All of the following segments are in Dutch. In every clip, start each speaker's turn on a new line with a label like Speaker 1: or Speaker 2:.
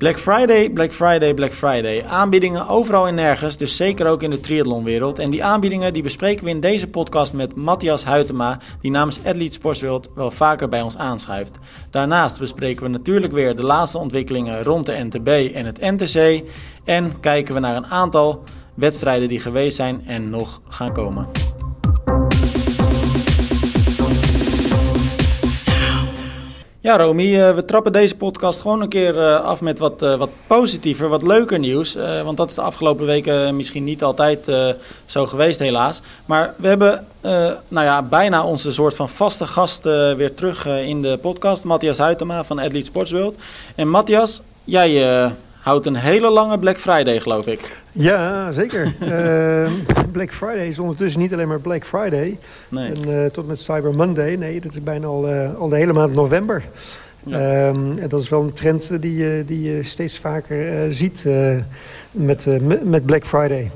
Speaker 1: Black Friday, Black Friday, Black Friday. Aanbiedingen overal en nergens, dus zeker ook in de triathlonwereld. En die aanbiedingen die bespreken we in deze podcast met Matthias Huytema, die namens Athlete Sportsworld wel vaker bij ons aanschuift. Daarnaast bespreken we natuurlijk weer de laatste ontwikkelingen rond de NTB en het NTC. En kijken we naar een aantal wedstrijden die geweest zijn en nog gaan komen. Ja, Romy, eh, we trappen deze podcast gewoon een keer eh, af met wat, uh, wat positiever, wat leuker nieuws. want dat is de afgelopen weken misschien niet altijd zo geweest, helaas. Maar we hebben nou ja, bijna onze soort van vaste gast weer terug in de podcast. Matthias Huytema van Athlete Sports World. En Matthias, jij houdt een hele lange Black Friday, geloof ik.
Speaker 2: Ja, zeker. uh, Black Friday is ondertussen niet alleen maar Black Friday. Nee. En, uh, tot met Cyber Monday. Nee, dat is bijna al, uh, al de hele maand november. Ja. Um, en dat is wel een trend die, die je steeds vaker ziet met, met Black Friday.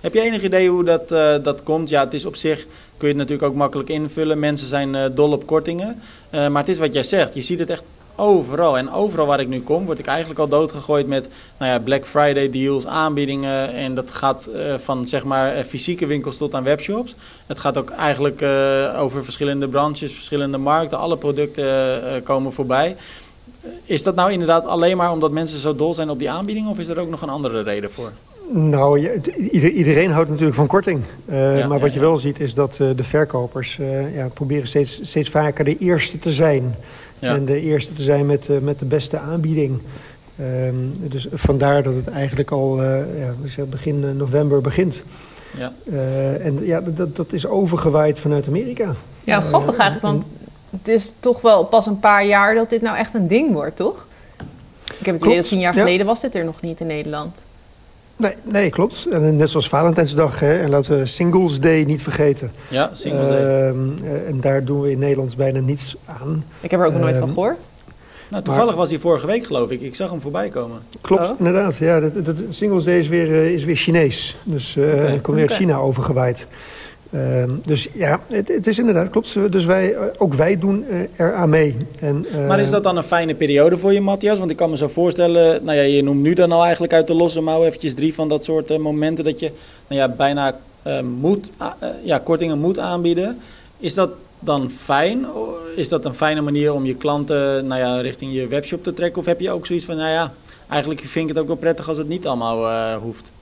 Speaker 1: Heb je enig idee hoe dat, dat komt? Ja, het is op zich, kun je het natuurlijk ook makkelijk invullen. Mensen zijn dol op kortingen. maar het is wat jij zegt, je ziet het echt overal. En overal waar ik nu kom, word ik eigenlijk al doodgegooid met nou ja, Black Friday deals, aanbiedingen. En dat gaat uh, van zeg maar eh, fysieke winkels tot aan webshops. Het gaat ook eigenlijk uh, over verschillende branches, verschillende markten. Alle producten uh, komen voorbij. Is dat nou inderdaad alleen maar omdat mensen zo dol zijn op die aanbiedingen? Of is er ook nog een andere reden voor?
Speaker 2: Nou, iedereen houdt natuurlijk van korting. Uh, ja, maar wat ja, je wel ziet is dat uh, de verkopers uh, ja, proberen steeds, steeds vaker de eerste te zijn. En de eerste te zijn met, met de beste aanbieding. Um, dus vandaar dat het eigenlijk al ja, begin november begint. Ja. en ja, dat, dat is overgewaaid vanuit Amerika.
Speaker 3: Ja, grappig eigenlijk, want het is toch wel pas een paar jaar dat dit nou echt een ding wordt, toch? Ik heb het idee dat tien jaar geleden was dit er nog niet in Nederland.
Speaker 2: Nee, nee, klopt. En net zoals Valentijnsdag, hè, en laten we Singles Day niet vergeten.
Speaker 1: Ja, Singles Day. Uh,
Speaker 2: en daar doen we in Nederland bijna niets aan.
Speaker 3: Ik heb er ook nog nooit van ehm, gehoord.
Speaker 1: Nou, toevallig was hij vorige week, geloof ik. Ik zag hem voorbij komen.
Speaker 2: Klopt, oh. inderdaad. Ja, de, de, Singles Day is weer, uh, is weer Chinees. Dus uh, okay. komt weer uit China overgewaaid. Uh, dus ja, het, het, is inderdaad, klopt. Dus wij, eh, ook wij doen er aan mee. En,
Speaker 1: uh, maar is dat dan een fijne periode voor je, Matthias? Want ik kan me zo voorstellen, nou ja, je noemt nu dan al eigenlijk uit de losse mouw eventjes drie van dat soort momenten dat je nou ja, bijna moet, ja, kortingen moet aanbieden. Is dat dan fijn? Is dat een fijne manier om je klanten nou ja, richting je webshop te trekken? Of heb je ook zoiets van, nou ja, eigenlijk vind ik het ook wel prettig als het niet allemaal hoeft?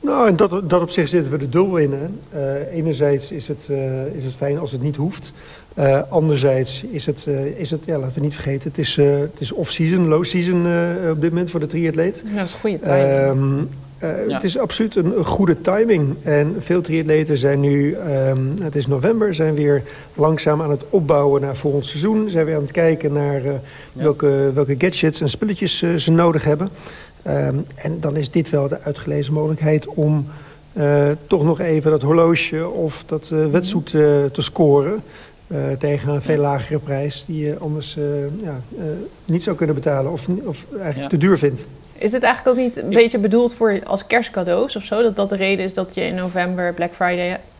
Speaker 2: Nou, en dat, dat op zich zitten we de doel in. Hè. Uh, enerzijds is het, uh, is het fijn als het niet hoeft. Uh, anderzijds is het, is het, ja, laten we niet vergeten, het is, het is off-season, low-season op dit moment voor de triatleet.
Speaker 3: Ja, dat is een goede timing.
Speaker 2: Um, ja. Het is absoluut een, een, goede timing. En veel triatleten zijn nu, um, het is november, zijn weer langzaam aan het opbouwen naar volgend seizoen. Zijn weer aan het kijken naar ja. welke, welke gadgets en spulletjes ze nodig hebben. Um, en dan is dit wel de uitgelezen mogelijkheid om uh, toch nog even dat horloge of dat uh, wetsuit uh, te scoren. tegen een veel lagere prijs die je anders ja, niet zou kunnen betalen of, of eigenlijk ja. te duur vindt.
Speaker 3: Is dit eigenlijk ook niet een beetje bedoeld voor als kerstcadeaus of zo? Dat dat de reden is dat je in november Black Friday hebt?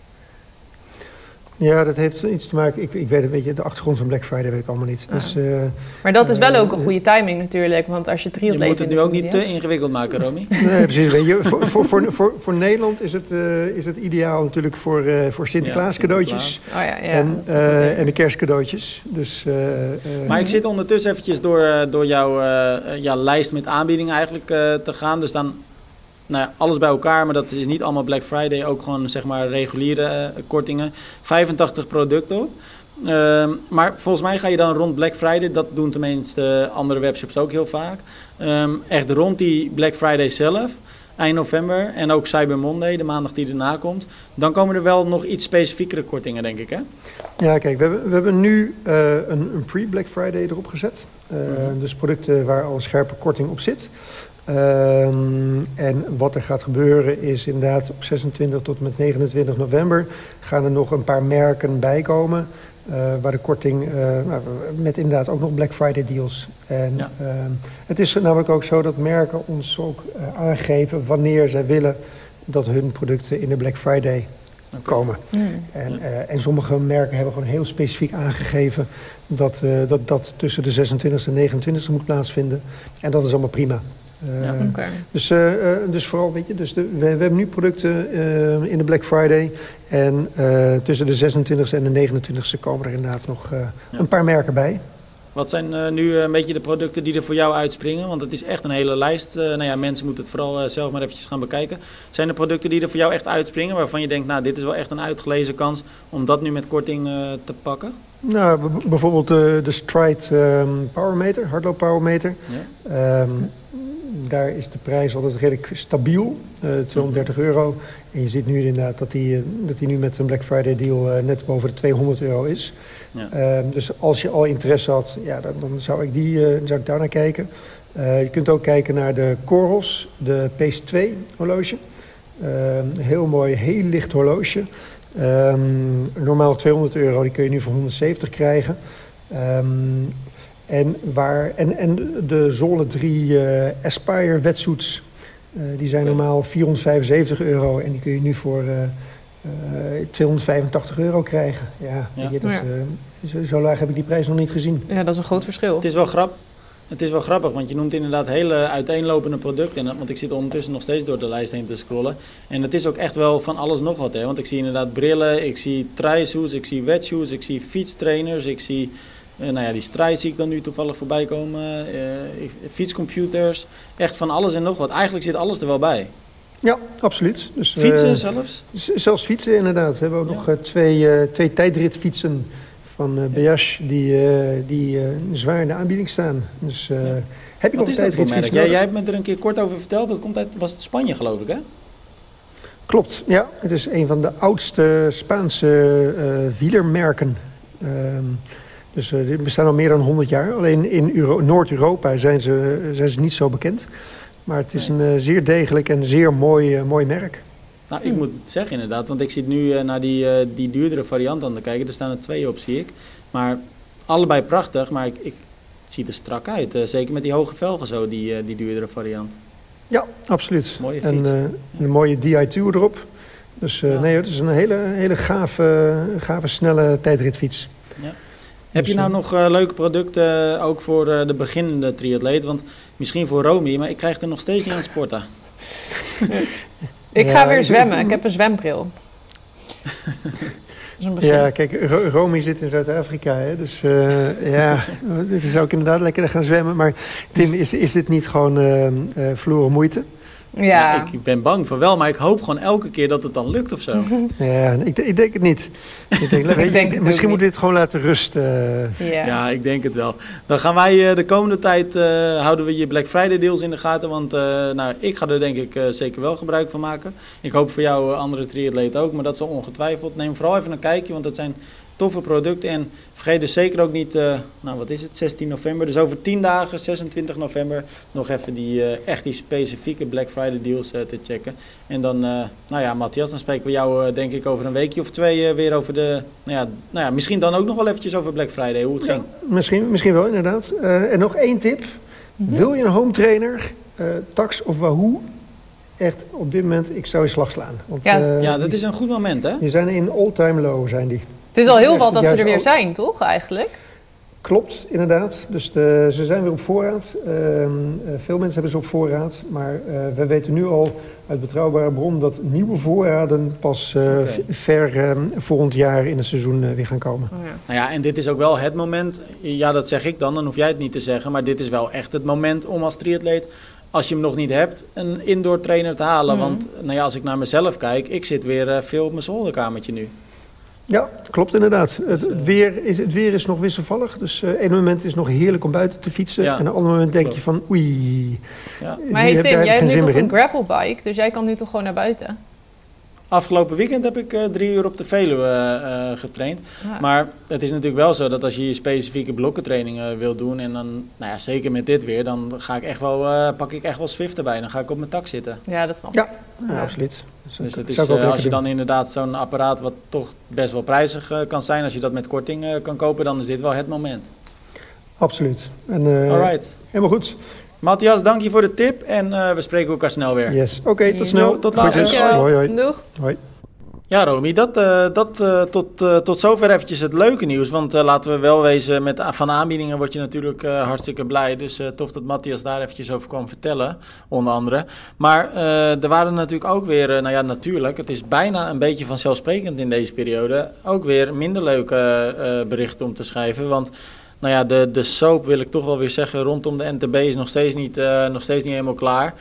Speaker 2: Ja, dat heeft iets te maken. Ik, ik weet een beetje de achtergrond van Black Friday weet ik allemaal niet. Dus, uh,
Speaker 3: maar dat is wel ook een goede timing natuurlijk, want als je triatleet...
Speaker 1: Je moet het nu ook niet te ingewikkeld maken, Romy.
Speaker 2: nee, precies. Weet je, voor, voor, voor, voor, voor Nederland is het, uh, is het ideaal natuurlijk voor, uh, voor Sinterklaas ja, cadeautjes. Oh, ja, ja, en, en de kerstcadeautjes. Dus,
Speaker 1: maar ik zit ondertussen eventjes door, door jouw ja, lijst met aanbiedingen eigenlijk te gaan. Dus dan nou ja, alles bij elkaar, maar dat is niet allemaal Black Friday, ook gewoon zeg maar reguliere uh, kortingen. 85 producten op. Uh, maar volgens mij ga je dan rond Black Friday, dat doen tenminste andere webshops ook heel vaak. Um, echt rond die Black Friday zelf, eind november en ook Cyber Monday, de maandag die erna komt. Dan komen er wel nog iets specifiekere kortingen, denk ik, hè?
Speaker 2: Ja, kijk, we hebben, we hebben nu uh, een, een pre-Black Friday erop gezet. Uh, mm -hmm. Dus producten waar al een scherpe korting op zit. Um, en wat er gaat gebeuren is inderdaad op 26 tot met 29 november gaan er nog een paar merken bijkomen. Uh, waar de korting, uh, nou, met inderdaad ook nog Black Friday deals. En ja. uh, het is namelijk ook zo dat merken ons ook uh, aangeven wanneer zij willen dat hun producten in de Black Friday komen. Hmm. En, en sommige merken hebben gewoon heel specifiek aangegeven dat dat, dat tussen de 26e en 29e moet plaatsvinden. En dat is allemaal prima. Ja, dus, dus vooral, weet je, dus de, we, we, hebben nu producten in de Black Friday. En tussen de 26e en de 29e komen er inderdaad nog een paar merken bij.
Speaker 1: Wat zijn uh, nu een beetje de producten die er voor jou uitspringen? Want het is echt een hele lijst. Uh, nou ja, mensen moeten het vooral uh, zelf maar eventjes gaan bekijken. Zijn er producten die er voor jou echt uitspringen waarvan je denkt, nou dit is wel echt een uitgelezen kans om dat nu met korting te pakken?
Speaker 2: Nou, bijvoorbeeld de, de Stride um, Powermeter, hardloop Powermeter. Ja. Um, daar is de prijs altijd redelijk stabiel, 230 euro. En je ziet nu inderdaad dat die, dat die nu met een Black Friday deal net boven de 200 euro is. Ja. Ehm, dus als je al interesse had, ja, dan, dan zou, ik die, zou ik daar naar kijken. Uh, je kunt ook kijken naar de Coros, de Pace 2 horloge. Uh, heel mooi, heel licht horloge. Um, normaal 200 euro, die kun je nu voor 170 krijgen. Um, en, waar, en, en de Zone 3 eh, Aspire wetsuits, die zijn normaal 475 euro en die kun je nu voor 285 eh, euro krijgen. Ja, ja. Je, uh, zo, zo, laag heb ik die prijs nog niet gezien.
Speaker 3: Ja, dat is een groot verschil.
Speaker 1: Het is wel grappig. Het is wel grappig, want je noemt inderdaad hele uiteenlopende producten. Want ik zit ondertussen nog steeds door de lijst heen te scrollen. En het is ook echt wel van alles nog wat. Hè? Want ik zie inderdaad brillen, ik zie try-shoes, ik zie wetshoes, ik zie fietstrainers, ik zie... Uh, nou ja, die strijd zie ik dan nu toevallig voorbij komen. Uh, fietscomputers. Echt van alles en nog wat. Eigenlijk zit alles er wel bij.
Speaker 2: Ja, absoluut.
Speaker 1: Dus, fietsen uh, zelfs?
Speaker 2: Zelfs fietsen inderdaad. We hebben ook nog uh, twee, uh, twee tijdritfietsen van uh, die, die zwaar in de aanbieding staan. Dus ja. heb je
Speaker 1: Wat is dat voor merk? Jij, jij hebt me er een keer kort over verteld. Dat komt uit, was het Spanje geloof ik hè?
Speaker 2: Klopt, ja. Het is een van de oudste Spaanse wielermerken. Ehm, dus die bestaan al meer dan 100 jaar. Alleen in Noord-Europa zijn ze, zijn ze niet zo bekend. Maar het is een uh, zeer degelijk en zeer mooi, uh, mooi merk.
Speaker 1: Nou, ik moet zeggen inderdaad, want ik zit nu uh, naar die, die duurdere variant aan te kijken. Er staan er twee op, zie ik. Maar allebei prachtig, maar ik, ik het ziet er strak uit. zeker met die hoge velgen zo, die, die duurdere variant.
Speaker 2: Ja, absoluut. Mooie fiets. En een mooie Di2 erop. Dus ja. nee, het is een hele, hele gave, gave snelle tijdritfiets. Ja.
Speaker 1: Heb je nou nog leuke producten ook voor de beginnende triatleet? Want Misschien voor Romy, maar ik krijg er nog steeds niet aan het sporten.
Speaker 3: ik ga weer zwemmen. Ik heb een zwembril.
Speaker 2: Ja, kijk, Romy zit in Zuid-Afrika, hè, dus uh, ja, dit is ook inderdaad lekker gaan zwemmen. Maar Tim, is, is dit niet gewoon uh, uh, verloren moeite?
Speaker 1: Ja. ik, ben bang voor wel, maar ik hoop gewoon elke keer dat het dan lukt of zo.
Speaker 2: Ja, ik, ik denk het niet. Ik denk, ik denk misschien moeten we dit gewoon laten rusten.
Speaker 1: Ja. ja. ik denk het wel. Dan gaan wij eh, de komende tijd, uh, houden we je Black Friday deals in de gaten. Want uh, nou, ik ga er denk ik zeker wel gebruik van maken. Ik hoop voor jou andere triatleten ook, maar dat is ongetwijfeld. Neem vooral even een kijkje, want dat zijn toffe producten. En vergeet dus zeker ook niet, uh, nou wat is het, 16 november. Dus over 10 dagen, 26 november, nog even die uh, echt die specifieke Black Friday deals uh, te checken. En dan, nou ja, Matthias, dan spreken we jou denk ik over een weekje of twee weer over de, nou ja, nou ja, misschien dan ook nog wel eventjes over Black Friday, hoe het ging.
Speaker 2: Misschien, misschien wel, inderdaad. en nog één tip. Wil je een home trainer, tax of Wahoo, echt op dit moment, ik zou je slag slaan.
Speaker 1: Want, ja. ja, dat is een goed moment hè?
Speaker 2: Die zijn in all-time low, zijn die.
Speaker 3: Het is al heel wat dat ze er weer zijn, toch eigenlijk?
Speaker 2: Klopt, inderdaad. Dus de, ze zijn weer op voorraad. Uh, veel mensen hebben ze op voorraad. Maar uh, we weten nu al uit betrouwbare bron dat nieuwe voorraden pas uh, okay. ver ehm, volgend jaar in het seizoen weer gaan komen.
Speaker 1: Oh ja. Nou ja, en dit is ook wel het moment. Ja, dat zeg ik dan, dan hoef jij het niet te zeggen. Maar dit is wel echt het moment om als triatleet als je hem nog niet hebt, een indoor trainer te halen. Mm Want nou ja, als ik naar mezelf kijk, ik zit weer veel op mijn zolderkamertje nu.
Speaker 2: Ja, klopt inderdaad. Het, dus, eh, weer, is, het weer is nog wisselvallig. Dus uh, een moment is nog heerlijk om buiten te fietsen. En een ander moment denk je van oei.
Speaker 3: Ja. Maar hey, Tim, jij hebt nu toch een gravelbike, dus jij kan nu toch gewoon naar buiten?
Speaker 1: Afgelopen weekend heb ik uh, drie uur op de Veluwe uh, getraind. Maar het is natuurlijk wel zo dat als je je specifieke blokkentrainingen wil doen... en dan, nou ja, zeker met dit weer, dan ga ik echt wel, uh, pak ik echt wel Swift erbij. Dan ga ik op mijn tak zitten.
Speaker 3: Ja, dat snap
Speaker 2: ik. Ja, ja absoluut.
Speaker 1: Dus, dus het is, als je dan inderdaad zo'n apparaat wat toch best wel prijzig kan zijn... als je dat met korting kan kopen, dan is dit wel het moment.
Speaker 2: Absoluut. En, Alright. Helemaal goed.
Speaker 1: Matthias, dank je voor de tip en uh, we spreken elkaar snel weer.
Speaker 2: Yes, oké, tot snel.
Speaker 1: tot later.
Speaker 2: Hoi, hoi. Doeg. Hoi.
Speaker 1: Ja, Romy, dat, uh, dat uh, tot, uh, tot zover eventjes het leuke nieuws. Want laten we wel wezen, met, van aanbiedingen word je natuurlijk hartstikke blij. Dus tof dat Matthias daar eventjes over kwam vertellen, onder andere. Maar er waren natuurlijk ook weer, nou ja, natuurlijk, het is bijna een beetje vanzelfsprekend in deze periode, ook weer minder leuke berichten om te schrijven. Want nou ja, de, de soap wil ik toch wel weer zeggen rondom de NTB is nog steeds niet, nog steeds niet helemaal klaar.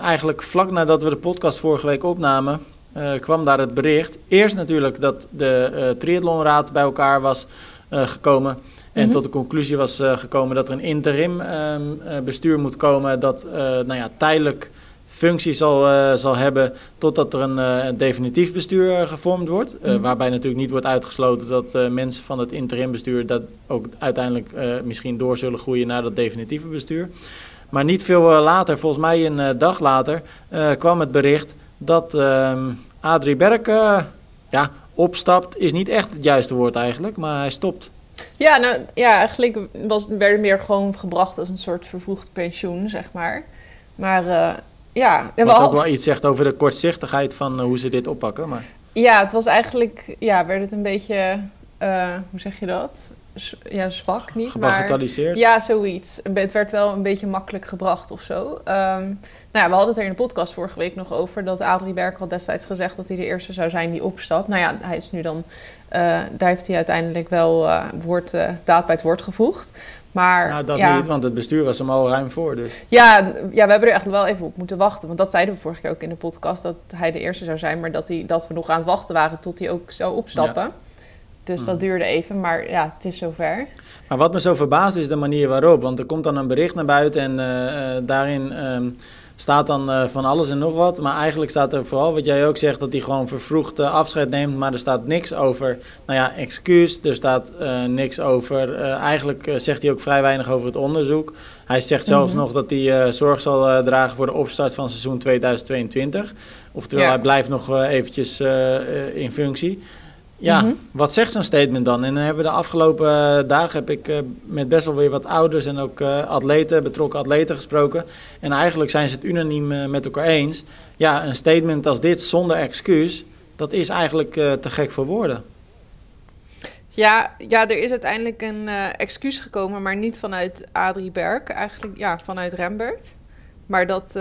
Speaker 1: eigenlijk vlak nadat we de podcast vorige week opnamen uh, kwam daar het bericht. Eerst natuurlijk dat de triathlonraad bij elkaar was gekomen. En mhm. tot de conclusie was gekomen dat er een interim ehm, bestuur moet komen. Dat nou ja, tijdelijk functie zal, zal hebben totdat er een definitief bestuur gevormd wordt. Mhm. Waarbij natuurlijk niet wordt uitgesloten dat mensen van het interim bestuur dat ook uiteindelijk misschien door zullen groeien naar dat definitieve bestuur. Maar niet veel later, volgens mij een dag later, kwam het bericht dat uh, Adrie Berk ja, opstapt, is niet echt het juiste woord eigenlijk, maar hij stopt.
Speaker 3: Ja, nou ja, eigenlijk was, werd het meer gewoon gebracht als een soort vervroegd pensioen, zeg maar. Maar ja...
Speaker 1: Wat ook wel iets zegt over de kortzichtigheid van uh, hoe ze dit oppakken, maar...
Speaker 3: Ja, het was eigenlijk... Ja, werd het een beetje... Uh, hoe zeg je dat? ja, zwak niet. Maar, ja, zoiets. Het werd wel een beetje makkelijk gebracht of zo. Um, nou ja, we hadden het er in de podcast vorige week nog over dat Adrie Berk had destijds gezegd dat hij de eerste zou zijn die opstapt. Nou ja, hij is nu dan, uh, daar heeft hij uiteindelijk wel uh, woord, uh, daad bij het woord gevoegd. Maar,
Speaker 1: nou, dat
Speaker 3: ja,
Speaker 1: niet, want het bestuur was hem al ruim voor. Dus.
Speaker 3: Ja, ja, we hebben er echt wel even op moeten wachten. Want dat zeiden we vorige keer ook in de podcast, dat hij de eerste zou zijn. Maar dat, hij, dat we nog aan het wachten waren tot hij ook zou opstappen. Ja. Dus dat hmm. duurde even, maar ja, het is zover.
Speaker 1: Maar wat me zo verbaast is de manier waarop. Want er komt dan een bericht naar buiten en uh, daarin ehm, staat dan uh, van alles en nog wat. Maar eigenlijk staat er vooral wat jij ook zegt, dat hij gewoon vervroegd afscheid neemt. Maar er staat niks over, nou ja, excuus. Er staat niks over, eigenlijk zegt hij ook vrij weinig over het onderzoek. Hij zegt zelfs mm -hmm. nog dat hij zorg zal dragen voor de opstart van seizoen 2022. Oftewel, ja. hij blijft nog eventjes in functie. Ja, mhm. wat zegt zo'n statement dan? En dan hebben we de afgelopen uh, dagen heb ik uh, met best wel weer wat ouders en ook uh, atleten, betrokken atleten gesproken. En eigenlijk zijn ze het unaniem met elkaar eens. Ja, een statement als dit zonder excuus, dat is eigenlijk te gek voor woorden.
Speaker 3: Ja, ja, er is uiteindelijk een excuus gekomen, maar niet vanuit Adrie Berg, eigenlijk ja, vanuit Rembert. Maar dat,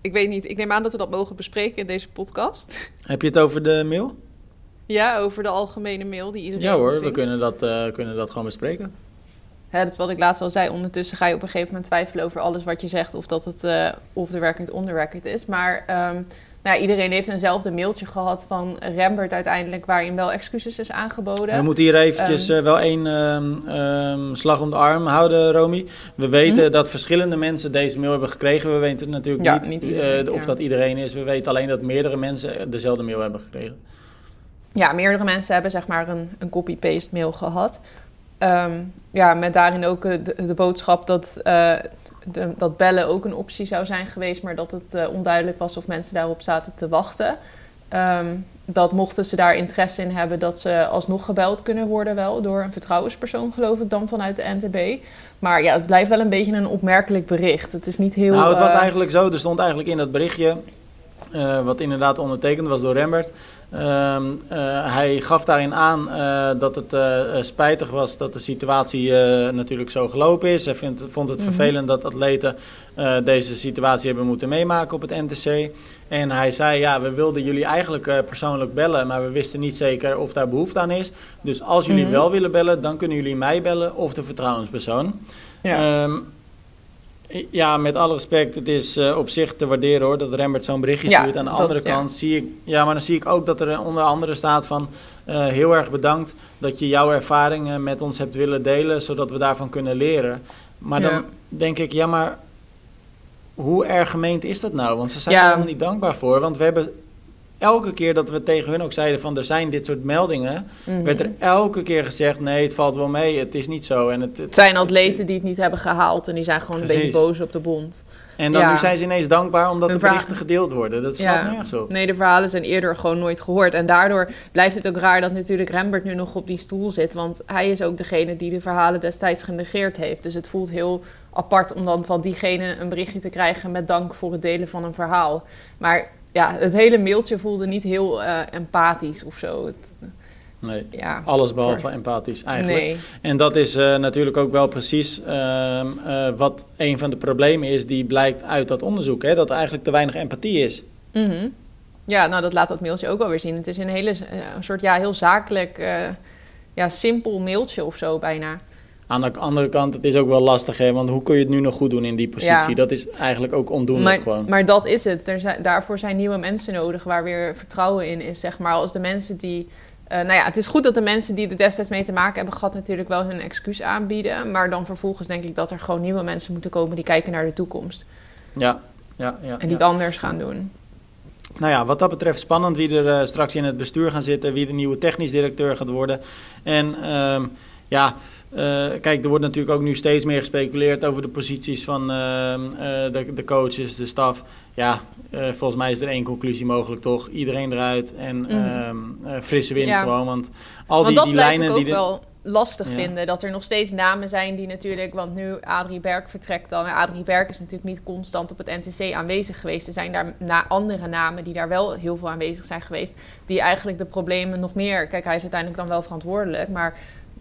Speaker 3: ik weet niet, ik neem aan dat we dat mogen bespreken in deze podcast.
Speaker 1: Heb je het over de mail?
Speaker 3: Ja, over de algemene mail die iedereen
Speaker 1: Ja hoor, we kunnen dat, uh, kunnen dat gewoon bespreken.
Speaker 3: Ja, dat is wat ik laatst al zei. Ondertussen ga je op een gegeven moment twijfelen over alles wat je zegt... of dat het uh, of de record on the record is. Maar um, nou, iedereen heeft eenzelfde mailtje gehad van Rembert uiteindelijk... waarin wel excuses is aangeboden.
Speaker 1: We moeten hier eventjes um, uh, wel één um, slag om de arm houden, Romy. We weten dat verschillende mensen deze mail hebben gekregen. We weten natuurlijk
Speaker 3: ja,
Speaker 1: niet,
Speaker 3: niet iedereen,
Speaker 1: of dat iedereen is. We weten alleen dat meerdere mensen dezelfde mail hebben gekregen
Speaker 3: ja, meerdere mensen hebben zeg maar een, een copy-paste mail gehad. Um, ja, met daarin ook de, de boodschap dat, uh, de, dat bellen ook een optie zou zijn geweest, maar dat het uh, onduidelijk was of mensen daarop zaten te wachten. Um, dat mochten ze daar interesse in hebben, dat ze alsnog gebeld kunnen worden, wel door een vertrouwenspersoon, geloof ik, dan vanuit de NTB. Maar ja, het blijft wel een beetje een opmerkelijk bericht. Het is niet heel.
Speaker 1: Nou, het was uh, eigenlijk zo. Er stond eigenlijk in dat berichtje, wat inderdaad ondertekend was door Rembert. Um, uh, hij gaf daarin aan uh, dat het uh, spijtig was dat de situatie natuurlijk zo gelopen is. Hij vindt, vond het mm -hmm. vervelend dat atleten deze situatie hebben moeten meemaken op het NTC. En hij zei, ja, we wilden jullie eigenlijk persoonlijk bellen, maar we wisten niet zeker of daar behoefte aan is. Dus als jullie mm -hmm. wel willen bellen, dan kunnen jullie mij bellen of de vertrouwenspersoon. Ja. Um, ja, met alle respect, het is uh, op zich te waarderen hoor, dat Rembert zo'n berichtje ja, stuurt. Aan de dat, andere kant ja. zie ik, ja, maar dan zie ik ook dat er onder andere staat van uh, heel erg bedankt dat je jouw ervaringen met ons hebt willen delen, zodat we daarvan kunnen leren. Maar ja. dan denk ik, ja, maar hoe erg gemeend is dat nou? Want ze zijn er helemaal niet dankbaar voor, want we hebben elke keer dat we tegen hun ook zeiden van er zijn dit soort meldingen, mm -hmm. werd er elke keer gezegd nee, het valt wel mee, het is niet zo. En het, het,
Speaker 3: het zijn atleten het, die het niet hebben gehaald en die zijn gewoon precies. een beetje boos op de bond.
Speaker 1: En dan ja. nu zijn ze ineens dankbaar omdat de berichten gedeeld worden. Dat slaat ja. nergens op.
Speaker 3: Nee, de verhalen zijn eerder gewoon nooit gehoord. En daardoor blijft het ook raar dat natuurlijk Rembert nu nog op die stoel zit. Want hij is ook degene die de verhalen destijds genegeerd heeft. Dus het voelt heel apart om dan van diegene een berichtje te krijgen met dank voor het delen van een verhaal. Maar ja, het hele mailtje voelde niet heel uh, empathisch of zo. Het,
Speaker 1: nee, ja, alles behalve voor... empathisch eigenlijk.
Speaker 3: Nee.
Speaker 1: En dat is uh, natuurlijk ook wel precies uh, wat een van de problemen is die blijkt uit dat onderzoek. Hè? Dat er eigenlijk te weinig empathie is.
Speaker 3: Mm -hmm. Ja, nou dat laat dat mailtje ook wel weer zien. Het is een hele een soort ja, heel zakelijk, ja, simpel mailtje of zo bijna.
Speaker 1: Aan de andere kant, het is ook wel lastig, hè? want hoe kun je het nu nog goed doen in die positie? Dat is eigenlijk ook ondoenlijk
Speaker 3: maar,
Speaker 1: gewoon.
Speaker 3: Maar dat is het. Er zijn, daarvoor zijn nieuwe mensen nodig waar weer vertrouwen in is, zeg maar. Als de mensen die... Uh, nou ja, het is goed dat de mensen die er destijds mee te maken hebben gehad... natuurlijk wel hun excuus aanbieden. Maar dan vervolgens denk ik dat er gewoon nieuwe mensen moeten komen... die kijken naar de toekomst.
Speaker 1: Ja, ja, ja.
Speaker 3: En niet
Speaker 1: ja.
Speaker 3: anders gaan doen.
Speaker 1: Nou ja, wat dat betreft spannend wie er uh, straks in het bestuur gaan zitten... wie de nieuwe technisch directeur gaat worden. En... Uh, ja, uh, kijk, er wordt natuurlijk ook nu steeds meer gespeculeerd over de posities van uh, uh, de, de, coaches, de staf. Ja, volgens mij is er één conclusie mogelijk toch. Iedereen eruit en mm. frisse wind ja. gewoon. Want al
Speaker 3: want
Speaker 1: die,
Speaker 3: dat
Speaker 1: die lijnen
Speaker 3: ook
Speaker 1: die...
Speaker 3: wel lastig ja. vinden. Dat er nog steeds namen zijn die natuurlijk... Want nu Adrie Berg vertrekt dan. Adrie Berg is natuurlijk niet constant op het NTC aanwezig geweest. Er zijn daar na andere namen die daar wel heel veel aanwezig zijn geweest. Die eigenlijk de problemen nog meer... Kijk, hij is uiteindelijk dan wel verantwoordelijk, maar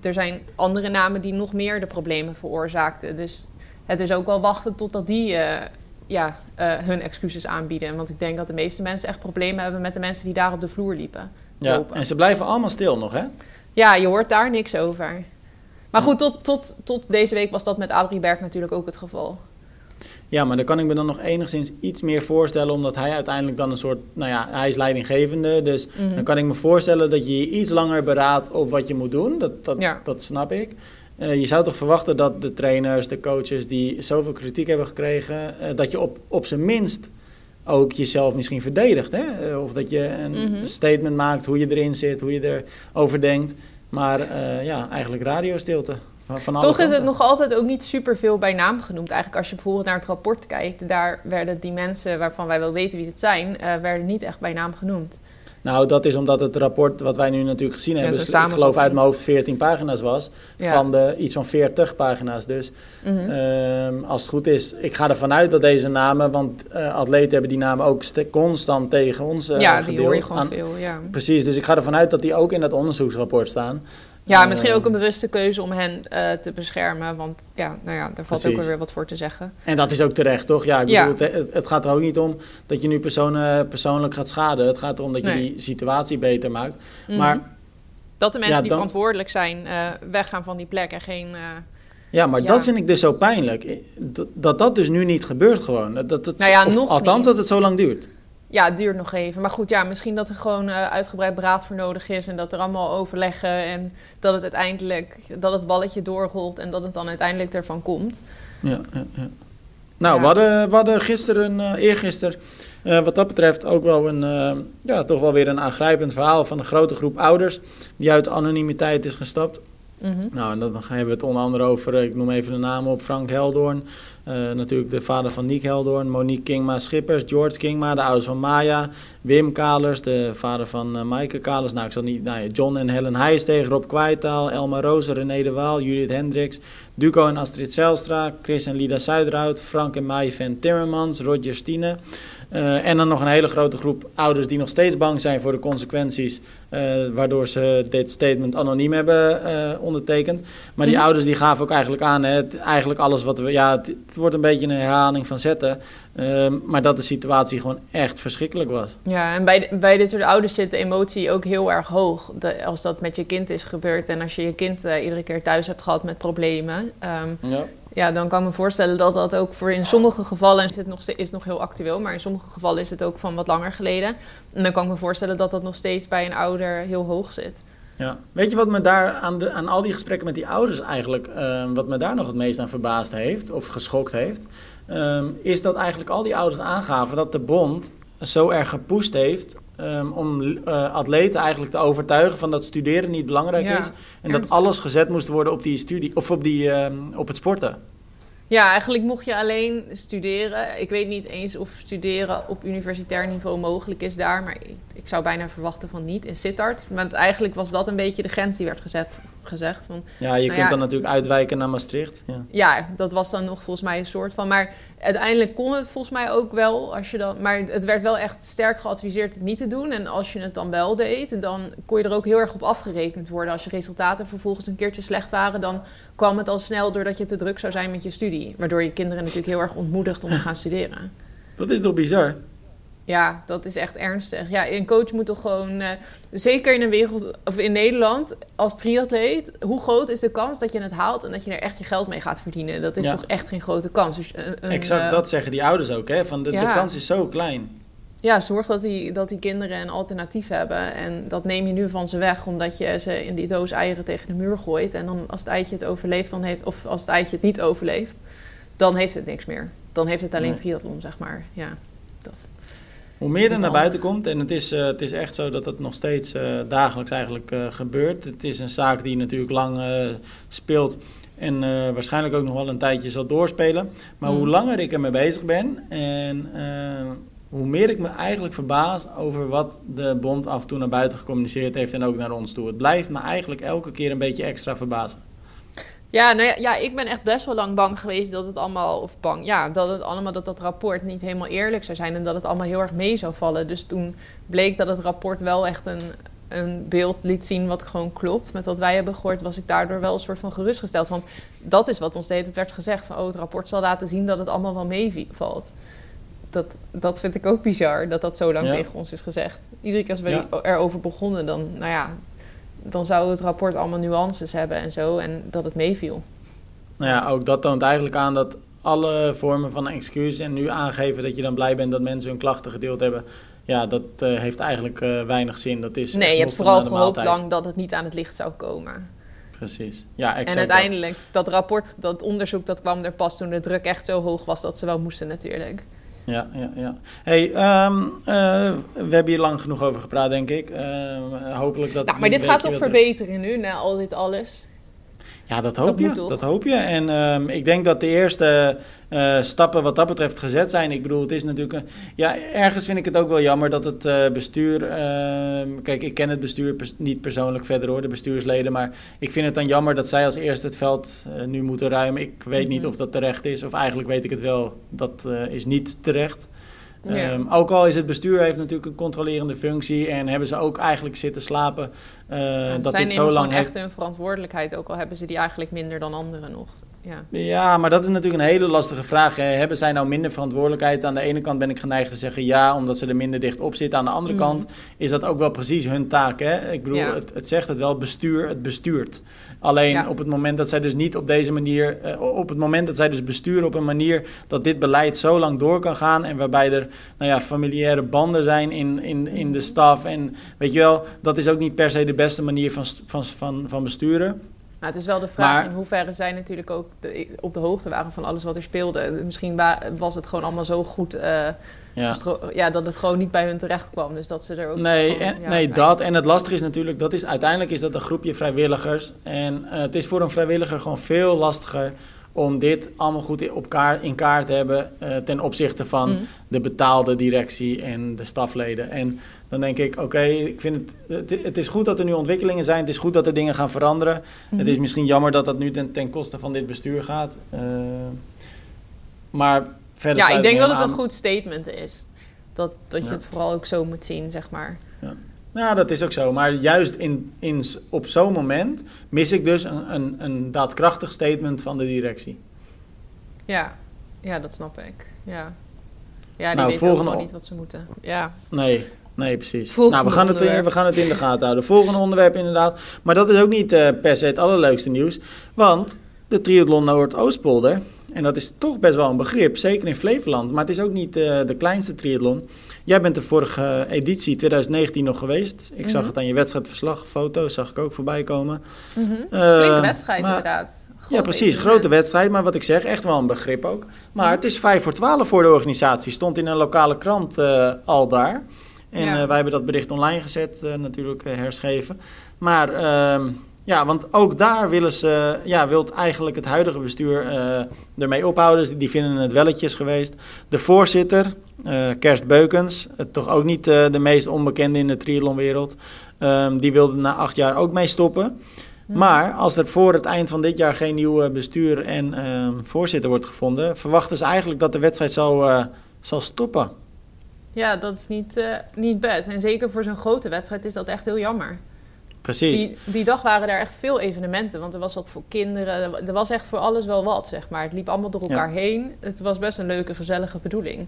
Speaker 3: er zijn andere namen die nog meer de problemen veroorzaakten. Dus het is ook wel wachten totdat die uh, ja, uh, hun excuses aanbieden. Want ik denk dat de meeste mensen echt problemen hebben met de mensen die daar op de vloer liepen.
Speaker 1: Ja,
Speaker 3: lopen.
Speaker 1: en ze blijven allemaal stil nog, hè?
Speaker 3: Ja, je hoort daar niks over. Maar goed, tot, tot, tot deze week was dat met Adrie Berg natuurlijk ook het geval.
Speaker 1: Ja, maar dan kan ik me dan nog enigszins iets meer voorstellen, omdat hij uiteindelijk dan een soort, nou ja, hij is leidinggevende. Dus mm -hmm. dan kan ik me voorstellen dat je je iets langer beraadt op wat je moet doen. Dat, dat,
Speaker 3: ja.
Speaker 1: dat snap ik. Uh, je zou toch verwachten dat de trainers, de coaches die zoveel kritiek hebben gekregen, uh, dat je op, op zijn minst ook jezelf misschien verdedigt. Hè? Uh, of dat je een mm -hmm. statement maakt hoe je erin zit, hoe je erover denkt. Maar ja, eigenlijk radiostilte. Van
Speaker 3: Toch is het nog altijd ook niet superveel bij naam genoemd. Eigenlijk als je bijvoorbeeld naar het rapport kijkt, daar werden die mensen waarvan wij wel weten wie het zijn, uh, werden niet echt bij naam genoemd.
Speaker 1: Nou, dat is omdat het rapport wat wij nu natuurlijk gezien hebben,
Speaker 3: ja,
Speaker 1: ik geloof uit mijn hoofd 14 pagina's was, ja. van de iets van 40 pagina's. Dus mm -hmm. uh, als het goed is, ik ga ervan uit dat deze namen, want uh, atleten hebben die namen ook constant tegen ons uh,
Speaker 3: Ja,
Speaker 1: gedeeld.
Speaker 3: die hoor je gewoon
Speaker 1: aan,
Speaker 3: veel, ja.
Speaker 1: Precies, dus ik ga ervan uit dat die ook in dat onderzoeksrapport staan.
Speaker 3: Ja, misschien ook een bewuste keuze om hen uh, te beschermen. Want ja, nou ja, daar valt
Speaker 1: Precies.
Speaker 3: ook weer wat voor te zeggen.
Speaker 1: En dat is ook terecht, toch? Ja, ik
Speaker 3: Ja.
Speaker 1: bedoel, het, het gaat er ook niet om dat je nu personen persoonlijk gaat schaden. Het gaat erom dat je
Speaker 3: Nee.
Speaker 1: die situatie beter maakt.
Speaker 3: Mhm.
Speaker 1: Maar,
Speaker 3: Dat de mensen
Speaker 1: Ja,
Speaker 3: die verantwoordelijk zijn eh, weggaan van die plek en geen... eh,
Speaker 1: ja, maar
Speaker 3: Ja.
Speaker 1: dat vind ik dus zo pijnlijk. Dat, dat dat dus nu niet gebeurt gewoon. Dat, dat, het-
Speaker 3: Nou ja,
Speaker 1: of
Speaker 3: nog
Speaker 1: althans
Speaker 3: niet.
Speaker 1: dat het zo lang duurt.
Speaker 3: Ja, het duurt nog even. Maar goed, ja, misschien dat er gewoon eh, uitgebreid beraad voor nodig is... en dat er allemaal overleggen en dat het uiteindelijk... dat het balletje doorrolt en dat het dan uiteindelijk ervan komt.
Speaker 1: Ja, ja, ja. Nou,
Speaker 3: Ja.
Speaker 1: we, hadden, we hadden gisteren, eh eergisteren, eh, wat dat betreft ook wel een, ja, toch wel weer een aangrijpend verhaal van een grote groep ouders die uit anonimiteit is gestapt.
Speaker 3: Mhm.
Speaker 1: Nou, en dan hebben we het onder andere over, ik noem even de namen op, Frank Heldoorn. Eh, natuurlijk de vader van Niek Heldoorn, Monique Kingma Schippers, George Kingma, de ouders van Maya, Wim Kalers, de vader van uh, Maaike Kalers. Nou, ik zal niet, nou John en Helen Heijstegen, Rob Kwijtaal, Elma Rozen, René de Waal, Judith Hendricks, Duco en Astrid Zijlstra, Chris en Lida Zuiderhout, Frank en Maaie van Timmermans, Roger Stine. Uh, en dan nog een hele grote groep ouders die nog steeds bang zijn voor de consequenties, uh, waardoor ze dit statement anoniem hebben uh, ondertekend. Maar die
Speaker 3: Mhm.
Speaker 1: ouders die gaven ook eigenlijk aan, hè, het, eigenlijk alles wat we, ja, het, het wordt een beetje een herhaling van zetten, uh, maar dat de situatie gewoon echt verschrikkelijk was.
Speaker 3: Ja, en bij, bij dit soort ouders zit de emotie ook heel erg hoog. De, als dat met je kind is gebeurd en als je je kind iedere keer thuis hebt gehad met problemen. Um,
Speaker 1: Ja.
Speaker 3: Ja, dan kan ik me voorstellen dat dat ook voor in sommige gevallen, is het nog, is nog heel actueel, maar in sommige gevallen is het ook van wat langer geleden. En dan kan ik me voorstellen dat dat nog steeds bij een ouder heel hoog zit.
Speaker 1: Ja. Weet je wat me daar aan, de, aan al die gesprekken met die ouders eigenlijk, uh, wat me daar nog het meest aan verbaasd heeft of geschokt heeft, um, is dat eigenlijk al die ouders aangaven dat de bond zo erg gepusht heeft um, om uh, atleten eigenlijk te overtuigen van dat studeren niet belangrijk
Speaker 3: Ja,
Speaker 1: is en dat alles gezet moest worden op die studie of op, die, um, op het sporten.
Speaker 3: Ja, eigenlijk mocht je alleen studeren. Ik weet niet eens of studeren op universitair niveau mogelijk is daar. Maar ik ik zou bijna verwachten van niet in Sittard. Want eigenlijk was dat een beetje de grens die werd gezet, gezegd. Van,
Speaker 1: ja, je kunt dan natuurlijk uitwijken naar Maastricht.
Speaker 3: Ja. ja. dat was dan nog volgens mij een soort van. Maar uiteindelijk kon het volgens mij ook wel. Als je dan, maar het werd wel echt sterk geadviseerd het niet te doen. En als je het dan wel deed, dan kon je er ook heel erg op afgerekend worden. Als je resultaten vervolgens een keertje slecht waren, dan kwam het al snel doordat je te druk zou zijn met je studie. Waardoor je kinderen natuurlijk heel erg ontmoedigt om te gaan studeren.
Speaker 1: Dat is toch bizar?
Speaker 3: Ja, dat is echt ernstig. Ja, een coach moet toch gewoon, uh, zeker in een wereld of in Nederland, als triatleet, hoe groot is de kans dat je het haalt en dat je er echt je geld mee gaat verdienen? Dat is toch echt geen grote kans. Dus
Speaker 1: een, exact, uh, dat zeggen die ouders ook, hè? Van de, de kans is zo klein.
Speaker 3: Ja, zorg dat die, dat die kinderen een alternatief hebben. En dat neem je nu van ze weg, omdat je ze in die doos eieren tegen de muur gooit. En dan als het eitje het overleeft, dan heeft, of als het eitje het niet overleeft, dan heeft het niks meer. Dan heeft het alleen nee. triathlon, zeg maar. Ja, dat.
Speaker 1: Hoe meer er naar buiten komt, en het is, uh, het is echt zo dat het nog steeds uh, dagelijks eigenlijk uh, gebeurt. Het is een zaak die natuurlijk lang speelt en waarschijnlijk ook nog wel een tijdje zal doorspelen. Maar mm. hoe langer ik ermee bezig ben en hoe meer ik me eigenlijk verbaas over wat de bond af en toe naar buiten gecommuniceerd heeft en ook naar ons toe. Het blijft me eigenlijk elke keer een beetje extra verbazen.
Speaker 3: Ja, nou ja, ja, ik ben echt best wel lang bang geweest dat het allemaal, of bang, ja, dat het allemaal, dat dat rapport niet helemaal eerlijk zou zijn en dat het allemaal heel erg mee zou vallen. Dus toen bleek dat het rapport wel echt een, een beeld liet zien wat gewoon klopt met wat wij hebben gehoord, was ik daardoor wel een soort van gerustgesteld. Want dat is wat ons deed. Het werd gezegd van, oh, het rapport zal laten zien dat het allemaal wel meevalt. Dat, dat vind ik ook bizar, dat dat zo lang tegen ons is gezegd. Iedere keer als we ja. erover begonnen, dan, nou ja, dan zou het rapport allemaal nuances hebben en zo. En dat het meeviel.
Speaker 1: Nou ja, ook dat toont eigenlijk aan dat alle vormen van excuus en nu aangeven dat je dan blij bent dat mensen hun klachten gedeeld hebben. Ja, dat uh, heeft eigenlijk uh, weinig zin. Dat is
Speaker 3: nee, je hebt vooral gehoopt lang dat het niet aan het licht zou komen.
Speaker 1: Precies, ja, exact.
Speaker 3: En uiteindelijk, dat. dat rapport, dat onderzoek, dat kwam er pas toen de druk echt zo hoog was dat ze wel moesten natuurlijk.
Speaker 1: Ja, ja, ja. Hey, um, uh, we hebben hier lang genoeg over gepraat, denk ik. Uh, hopelijk dat.
Speaker 3: Nou, maar dit gaat toch verbeteren nu, na al dit alles?
Speaker 1: Ja, dat hoop dat je. Dat hoop je. En um, ik denk dat de eerste uh, stappen wat dat betreft gezet zijn. Ik bedoel, het is natuurlijk... Een, ja, ergens vind ik het ook wel jammer dat het uh, bestuur... Uh, kijk, ik ken het bestuur pers niet persoonlijk verder hoor, de bestuursleden. Maar ik vind het dan jammer dat zij als eerste het veld eh, nu moeten ruimen. Ik weet mm -hmm. niet of dat terecht is. Of eigenlijk weet ik het wel, dat is niet terecht. Ja. Um, ook al is het bestuur heeft natuurlijk een controlerende functie en hebben ze ook eigenlijk zitten slapen. Uh, ja,
Speaker 3: dat dit zo lang echt hun verantwoordelijkheid, ook al hebben ze die eigenlijk minder dan anderen nog. Ja.
Speaker 1: ja, maar dat is natuurlijk een hele lastige vraag. Hè. Hebben zij nou minder verantwoordelijkheid? Aan de ene kant ben ik geneigd te zeggen ja, omdat ze er minder dicht op zitten. Aan de andere mm. kant is dat ook wel precies hun taak. Hè? Ik bedoel, ja. het, het, zegt het wel, bestuur, het bestuurt. Alleen ja. op het moment dat zij dus niet op deze manier, uh, op het moment dat zij dus besturen op een manier dat dit beleid zo lang door kan gaan en waarbij er nou ja, familiaire banden zijn in, in, in de staf. En weet je wel, dat is ook niet per se de beste manier van, van, van, van besturen.
Speaker 3: Maar het is wel de vraag maar, in hoeverre zij natuurlijk ook de, op de hoogte waren van alles wat er speelde. Misschien was het gewoon allemaal zo goed uh, ja. ja. dat het gewoon niet bij hun terecht kwam. Dus dat ze er ook.
Speaker 1: Nee, gewoon, en, ja, nee dat. En het lastige is natuurlijk, dat is, uiteindelijk is dat een groepje vrijwilligers. En uh, het is voor een vrijwilliger gewoon veel lastiger om dit allemaal goed op kaart, in kaart te hebben uh, ten opzichte van mm. de betaalde directie en de stafleden. En dan denk ik, oké, okay, ik vind het, het, het, is goed dat er nu ontwikkelingen zijn. Het is goed dat er dingen gaan veranderen. Mm. Het is misschien jammer dat dat nu ten, ten koste van dit bestuur gaat. Uh, maar verder.
Speaker 3: Ja, ik denk dat het aan. een goed statement is. Dat, dat je ja. het vooral ook zo moet zien, zeg maar.
Speaker 1: Ja. Nou, dat is ook zo. Maar juist in, in, op zo'n moment mis ik dus een, een, een daadkrachtig statement van de directie.
Speaker 3: Ja, ja dat snap ik. Ja, ja die nou, weten volgende... gewoon niet wat ze moeten. Ja.
Speaker 1: Nee, nee, precies. Volgende nou, we gaan, het, we gaan het in de gaten houden. Volgende onderwerp inderdaad. Maar dat is ook niet uh, per se het allerleukste nieuws. Want de triathlon Noord-Oostpolder... En dat is toch best wel een begrip, zeker in Flevoland. Maar het is ook niet uh, de kleinste triathlon. Jij bent de vorige editie 2019 nog geweest. Ik mm -hmm. zag mhm. het aan je wedstrijdverslag, foto's zag ik ook voorbij komen.
Speaker 3: Mm -hmm. uh, Flinke wedstrijd maar, inderdaad.
Speaker 1: Grote ja, precies. Evenement. Grote wedstrijd. Maar wat ik zeg, echt wel een begrip ook. Maar mm -hmm. het is 5 voor 12 voor de organisatie. Stond in een lokale krant uh, al daar. En ja. wij hebben dat bericht online gezet, natuurlijk herschreven. Maar... Ja, want ook daar willen ze, ja, wilt eigenlijk het huidige bestuur uh, ermee ophouden. Dus die vinden het welletjes geweest. De voorzitter, Uh, Kerst Beukens, toch ook niet de meest onbekende in de triathlonwereld. Um, die wilde na acht jaar ook mee stoppen. Hm. Maar als er voor het eind van dit jaar geen nieuw bestuur en ehm, voorzitter wordt gevonden, verwachten ze eigenlijk dat de wedstrijd zal, zal stoppen.
Speaker 3: Ja, dat is niet, niet best. En zeker voor zo'n grote wedstrijd is dat echt heel jammer.
Speaker 1: Precies.
Speaker 3: Die, die dag waren er echt veel evenementen, want er was wat voor kinderen. Er was echt voor alles wel wat, zeg maar. Het liep allemaal door elkaar heen. Het was best een leuke, gezellige bedoeling.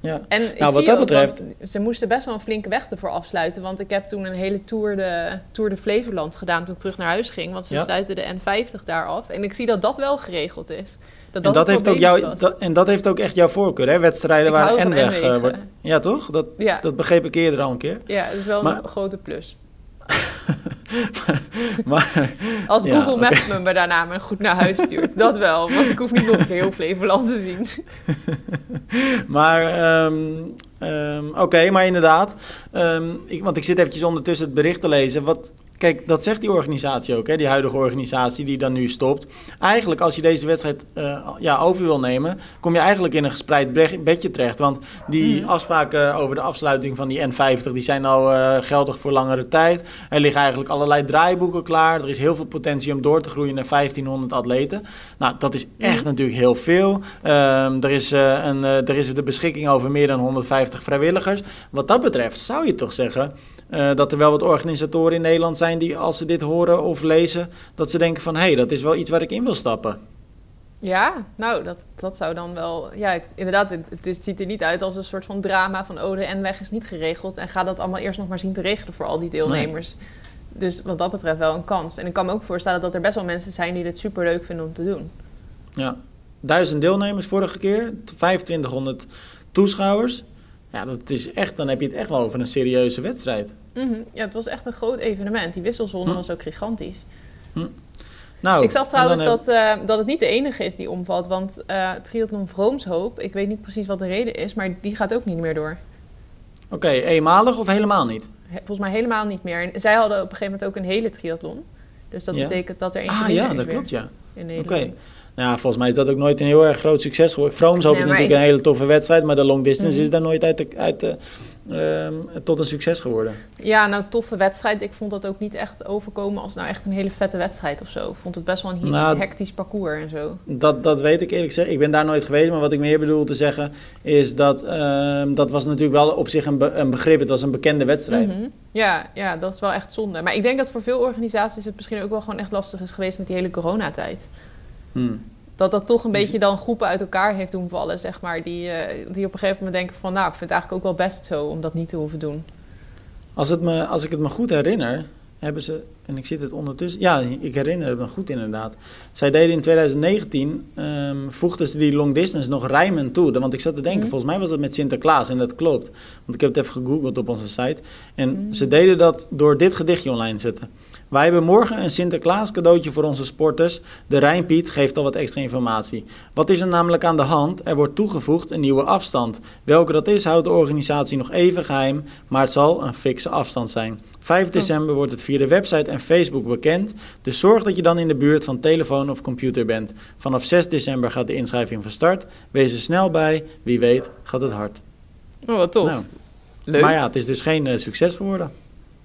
Speaker 1: Ja.
Speaker 3: En ik nou, wat zie dat betreft... ze moesten best wel een flinke weg ervoor afsluiten. Want ik heb toen een hele Tour de, Tour de Flevoland gedaan toen ik terug naar huis ging. Want ze sluiten de N50 daar af. En ik zie dat dat wel geregeld is. Dat dat
Speaker 1: en, dat heeft ook jou, en dat heeft ook echt jouw voorkeur, hè? Wedstrijden waar en weg... Uh, ja, toch? Dat, ja. dat begreep ik eerder al een keer.
Speaker 3: Ja, dat is wel een grote plus.
Speaker 1: maar,
Speaker 3: Als Google Maps me daarna maar goed naar huis stuurt, dat wel. Want ik hoef niet nog heel Flevoland te zien.
Speaker 1: maar, ehm, ehm, oké, maar inderdaad. Ehm, ik, want ik zit eventjes ondertussen het bericht te lezen. Wat, Kijk, dat zegt die organisatie ook, hè, die huidige organisatie die dan nu stopt. Eigenlijk, als je deze wedstrijd uh, ja, over wil nemen, kom je eigenlijk in een gespreid bedje terecht. Want die mhm. afspraken over de afsluiting van die N50, die zijn al uh, geldig voor langere tijd. Er liggen eigenlijk allerlei draaiboeken klaar. Er is heel veel potentie om door te groeien naar 1500 atleten. Nou, dat is echt mhm. natuurlijk heel veel. Um, er, is, uh, een, er is de beschikking over meer dan 150 vrijwilligers. Wat dat betreft zou je toch zeggen uh, dat er wel wat organisatoren in Nederland zijn die als ze dit horen of lezen, dat ze denken van hé, hey, dat is wel iets waar ik in wil stappen.
Speaker 3: Ja, nou, dat, dat zou dan wel. Ja, inderdaad, het, het, ziet er niet uit als een soort van drama van oh, de N-weg is niet geregeld. En ga dat allemaal eerst nog maar zien te regelen voor al die deelnemers. Dus wat dat betreft wel een kans. En ik kan me ook voorstellen dat er best wel mensen zijn die dit super leuk vinden om te doen.
Speaker 1: Ja, duizend deelnemers vorige keer, 2500 toeschouwers. Ja, dat is echt, dan heb je het echt wel over een serieuze wedstrijd.
Speaker 3: Mhm. Ja, het was echt een groot evenement. Die wisselzone hm. was ook gigantisch.
Speaker 1: Hm. Nou,
Speaker 3: ik zag trouwens dat, uh, dat het niet de enige is die omvalt. Want uh, Triathlon Vroomshoop, ik weet niet precies wat de reden is, maar die gaat ook niet meer door.
Speaker 1: Oké, eenmalig of helemaal niet?
Speaker 3: volgens mij helemaal niet meer. En zij hadden op een gegeven moment ook een hele triathlon. Dus dat betekent dat er eentje ah,
Speaker 1: ja, dat klopt, ja. in Nederland. Oké. Nou, volgens mij is dat ook nooit een heel erg groot succes geworden. Vrooms hoop nee, natuurlijk een hele toffe wedstrijd, maar de long distance mhm. is daar nooit uit, de, uit de, ehm, tot een succes geworden.
Speaker 3: Ja, nou, toffe wedstrijd. Ik vond dat ook niet echt overkomen als nou echt een hele vette wedstrijd of zo. Ik vond het best wel een nou, hectisch parcours en zo.
Speaker 1: Dat, dat weet ik eerlijk gezegd. Ik ben daar nooit geweest, maar wat ik meer bedoel te zeggen is dat uh, dat was natuurlijk wel op zich een, een begrip. Het was een bekende wedstrijd. Mhm.
Speaker 3: Ja, ja, dat is wel echt zonde. Maar ik denk dat voor veel organisaties het misschien ook wel gewoon echt lastig is geweest met die hele coronatijd.
Speaker 1: Hmm.
Speaker 3: Dat dat toch een beetje dan groepen uit elkaar heeft doen vallen, zeg maar. Die, uh, die op een gegeven moment denken van... nou, ik vind het eigenlijk ook wel best zo om dat niet te hoeven doen.
Speaker 1: Als, het me, als ik het me goed herinner, hebben ze... en ik zit het ondertussen... ja, ik herinner het me goed inderdaad. Zij deden in 2019... Um, ehm, voegden ze die long distance nog rijmen toe. Want ik zat te denken, mhm. volgens mij was het met Sinterklaas en dat klopt. Want ik heb het even gegoogeld op onze site. En mhm. ze deden dat door dit gedichtje online te zetten... Wij hebben morgen een Sinterklaas cadeautje voor onze sporters. De Rijnpiet geeft al wat extra informatie. Wat is er namelijk aan de hand? Er wordt toegevoegd een nieuwe afstand. Welke dat is, houdt de organisatie nog even geheim, maar het zal een fikse afstand zijn. 5 december wordt het via de website en Facebook bekend. Dus zorg dat je dan in de buurt van telefoon of computer bent. Vanaf 6 december gaat de inschrijving van start. Wees er snel bij, wie weet gaat het hard.
Speaker 3: Oh, wat tof. Nou, Leuk.
Speaker 1: Maar ja, het is dus geen uh, succes geworden.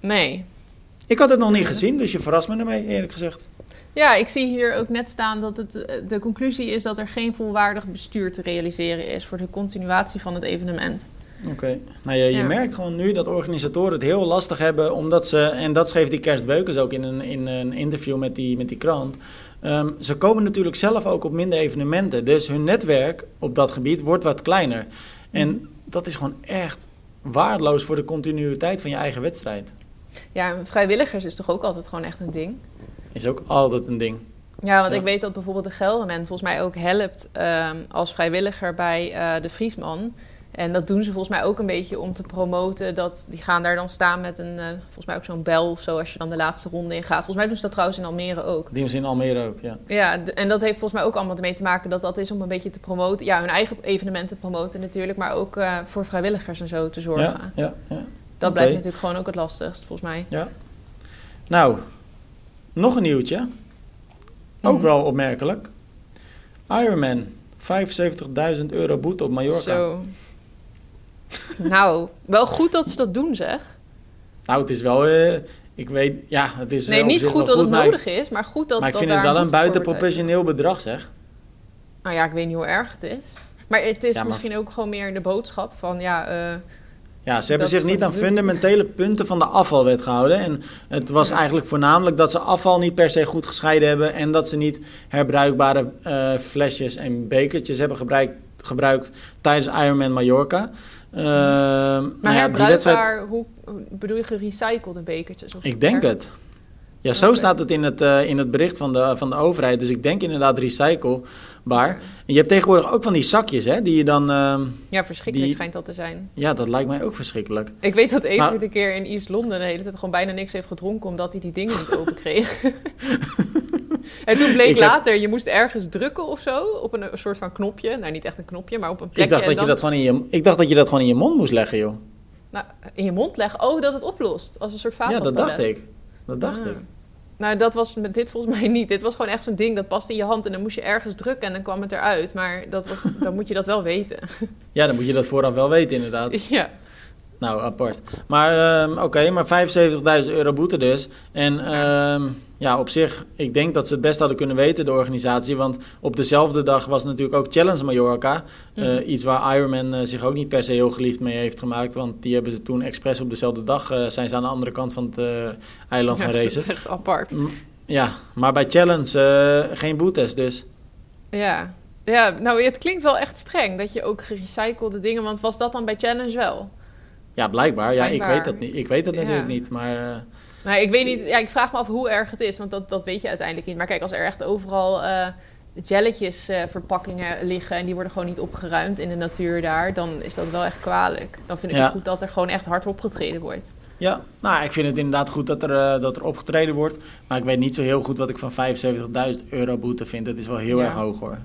Speaker 3: Nee,
Speaker 1: ik had het nog niet gezien, dus je verrast me ermee, eerlijk gezegd.
Speaker 3: Ja, ik zie hier ook net staan dat het, eh, de conclusie is dat er geen volwaardig bestuur te realiseren is voor de continuatie van het evenement.
Speaker 1: Oké. Nou, je, je merkt gewoon nu dat organisatoren het heel lastig hebben, omdat ze, en dat schreef die Kerst Beukers ook in een, in een interview met die, met die krant. Ehm, ze komen natuurlijk zelf ook op minder evenementen, dus hun netwerk op dat gebied wordt wat kleiner. En mhm. dat is gewoon echt waardeloos voor de continuïteit van je eigen wedstrijd.
Speaker 3: Ja, vrijwilligers is toch ook altijd gewoon echt een ding?
Speaker 1: Is ook altijd een ding.
Speaker 3: Ja, want ik weet dat bijvoorbeeld de Gelderman volgens mij ook helpt um, als vrijwilliger bij uh, de Friesman. En dat doen ze volgens mij ook een beetje om te promoten. Dat, die gaan daar dan staan met een, uh, volgens mij ook zo'n bel of zo, als je dan de laatste ronde in gaat. Volgens mij doen ze dat trouwens in Almere ook.
Speaker 1: Die ze in Almere ook, ja.
Speaker 3: Ja, en dat heeft volgens mij ook allemaal mee te maken dat dat is om een beetje te promoten. Ja, hun eigen evenementen te promoten natuurlijk, maar ook uh, voor vrijwilligers en zo te zorgen.
Speaker 1: Ja, ja, ja.
Speaker 3: Dat blijft natuurlijk gewoon ook het lastigst, volgens mij.
Speaker 1: Ja. Nou, nog een nieuwtje. Ook mhm. wel opmerkelijk. Ironman, 75.000 euro boete op Mallorca.
Speaker 3: Zo. Nou, wel goed dat ze dat doen, zeg.
Speaker 1: Nou, het is wel... Uh, ik weet, ja, het is...
Speaker 3: Nee, niet goed dat het nodig is, maar goed dat
Speaker 1: Maar ik
Speaker 3: dat
Speaker 1: vind het wel een buitenproportioneel bedrag, zeg.
Speaker 3: Nou ja, ik weet niet hoe erg het is. Maar het is misschien ook gewoon meer de boodschap van, ja... Uh,
Speaker 1: ja, ze hebben zich niet aan fundamentele punten van de afvalwet gehouden. En het was eigenlijk voornamelijk dat ze afval niet per se goed gescheiden hebben. En dat ze niet herbruikbare uh, flesjes en bekertjes hebben gebruikt, gebruikt tijdens Ironman Mallorca. Uh,
Speaker 3: maar nou herbruikbaar, wedstrijd... hoe bedoel je gerecyclede bekertjes? Of
Speaker 1: ik denk het. Ja, zo staat het in het, uh, in het bericht van de, van de overheid. Dus ik denk inderdaad recyclebaar. En je hebt tegenwoordig ook van die zakjes, hè, die je dan... Uh,
Speaker 3: ja, verschrikkelijk schijnt dat te zijn.
Speaker 1: Ja, dat lijkt mij ook verschrikkelijk.
Speaker 3: Ik weet dat even maar... een keer in East London de hele tijd gewoon bijna niks heeft gedronken... omdat hij die dingen niet open kreeg. en toen bleek later, je moest ergens drukken of zo op een, soort van knopje. Nou, niet echt een knopje, maar op een plekje.
Speaker 1: Ik dacht, dat, je dat gewoon in je, ik dacht dat je dat gewoon in je mond moest leggen, joh.
Speaker 3: Nou, in je mond leggen? Oh, dat het oplost. Als een soort vaatwasser.
Speaker 1: Ja, dat dacht ik. Dat dacht ah. ik.
Speaker 3: Nou, dat was met dit volgens mij niet. Dit was gewoon echt zo'n ding dat past in je hand en dan moest je ergens drukken en dan kwam het eruit. Maar dat was, dan moet je dat wel weten.
Speaker 1: Ja, dan moet je dat vooraf wel weten, inderdaad.
Speaker 3: Ja.
Speaker 1: Nou, apart. Maar uh, oké, maar 75.000 euro boete dus. En uh, ja, op zich, ik denk dat ze het best hadden kunnen weten, de organisatie. Want op dezelfde dag was natuurlijk ook Challenge Mallorca. Mm iets waar Ironman uh, zich ook niet per se heel geliefd mee heeft gemaakt. Want die hebben ze toen expres op dezelfde dag, uh, zijn ze aan de andere kant van het eiland gaan racen.
Speaker 3: dat is echt apart.
Speaker 1: ja, maar bij Challenge geen boetes dus.
Speaker 3: Ja. ja, nou het klinkt wel echt streng dat je ook gerecyclede dingen... Want was dat dan bij Challenge wel?
Speaker 1: Ja, blijkbaar. Ja, ik weet dat niet. Ik weet dat natuurlijk niet, maar...
Speaker 3: Nou, ik weet niet. Ja, ik vraag me af hoe erg het is, want dat, dat weet je uiteindelijk niet. Maar kijk, als er echt overal uh, jelletjes uh, verpakkingen liggen en die worden gewoon niet opgeruimd in de natuur daar, dan is dat wel echt kwalijk. Dan vind ik het goed dat er gewoon echt hard opgetreden wordt.
Speaker 1: Ja, nou, ik vind het inderdaad goed dat er, uh, dat er opgetreden wordt. Maar ik weet niet zo heel goed wat ik van 75.000 euro boete vind. Dat is wel heel erg hoog hoor.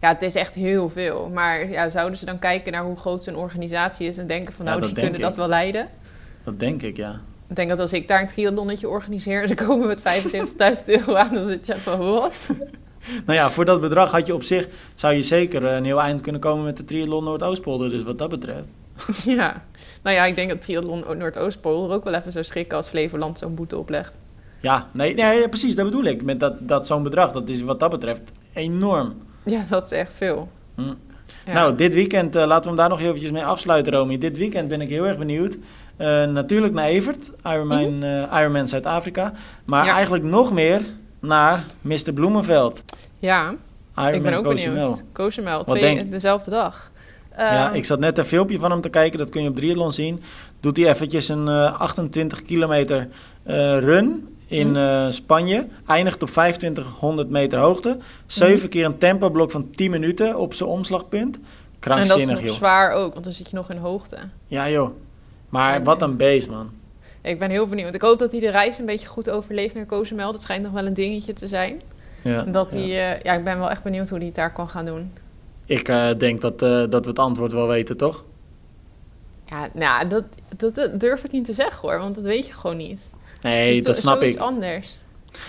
Speaker 3: Ja, het is echt heel veel. Maar ja, zouden ze dan kijken naar hoe groot zo'n organisatie is en denken van nou, die kunnen dat wel leiden?
Speaker 1: Dat denk ik, ja.
Speaker 3: Ik denk dat als ik daar een triathlonnetje organiseer en ze komen met 75.000 euro aan, dan zit je van wat?
Speaker 1: Nou ja, voor dat bedrag had je op zich, zou je zeker een heel eind kunnen komen met de triathlon Noordoostpolder, dus wat dat betreft.
Speaker 3: Ja, nou ja, ik denk dat triathlon Noordoostpolder ook wel even zo schrikken als Flevoland zo'n boete oplegt.
Speaker 1: Ja, nee, nee, precies, dat bedoel ik. Met dat, dat zo'n bedrag, dat is wat dat betreft enorm.
Speaker 3: Ja, dat is echt veel. Hm.
Speaker 1: Nou, dit weekend, uh, laten we hem daar nog eventjes mee afsluiten, Romy. Dit weekend ben ik heel erg benieuwd. Uh, natuurlijk naar Evert, Ironman, mm -hmm. uh, Ironman Zuid-Afrika. Maar eigenlijk nog meer naar Mr. Bloemenveld.
Speaker 3: Ja, Ironman ik ben ook Cozumel. benieuwd. Cozumel, twee, dezelfde dag.
Speaker 1: ja, ik zat net een filmpje van hem te kijken, dat kun je op Triathlon zien. Doet hij eventjes een 28 kilometer run in uh, Spanje. Eindigt op 2500 meter hoogte. Zeven mm. keer een tempoblok van 10 minuten op zijn omslagpunt. Krankzinnig,
Speaker 3: En dat is nog zwaar ook, want dan zit je nog in hoogte.
Speaker 1: Ja, joh. Maar wat een beest, man.
Speaker 3: Ik ben heel benieuwd. Ik hoop dat hij de reis een beetje goed overleeft naar Cozumel. Dat schijnt nog wel een dingetje te zijn. Ja, dat hij. Uh, ja, ik ben wel echt benieuwd hoe hij het daar kan gaan doen.
Speaker 1: Ik uh, denk dat, uh, dat we het antwoord wel weten, toch?
Speaker 3: Ja, nou, dat, dat, durf ik niet te zeggen hoor, want dat weet je gewoon niet.
Speaker 1: Nee, dat snap ik.
Speaker 3: anders.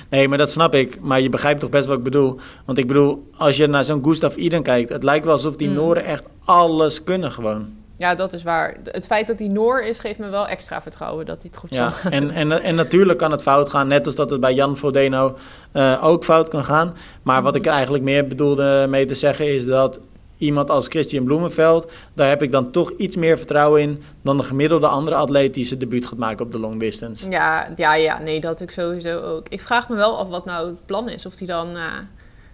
Speaker 1: Nee, maar dat snap ik. Maar je begrijpt toch best wat ik bedoel. Want ik bedoel, als je naar zo'n Gustav Iden kijkt... het lijkt wel alsof die mm. Noren echt alles kunnen gewoon.
Speaker 3: Ja, dat is waar. Het feit dat hij Noor is, geeft me wel extra vertrouwen dat hij het goed
Speaker 1: ja,
Speaker 3: zal
Speaker 1: en, en, en natuurlijk kan het fout gaan, net als dat het bij Jan Frodeno uh, ook fout kan gaan. Maar wat ik er eigenlijk meer bedoelde mee te zeggen is dat iemand als Christian Bloemenveld, daar heb ik dan toch iets meer vertrouwen in dan de gemiddelde andere atleet die zijn debuut gaat maken op de long distance.
Speaker 3: Ja, ja, ja, nee, dat ik sowieso ook. Ik vraag me wel af wat nou het plan is. Of hij dan uh,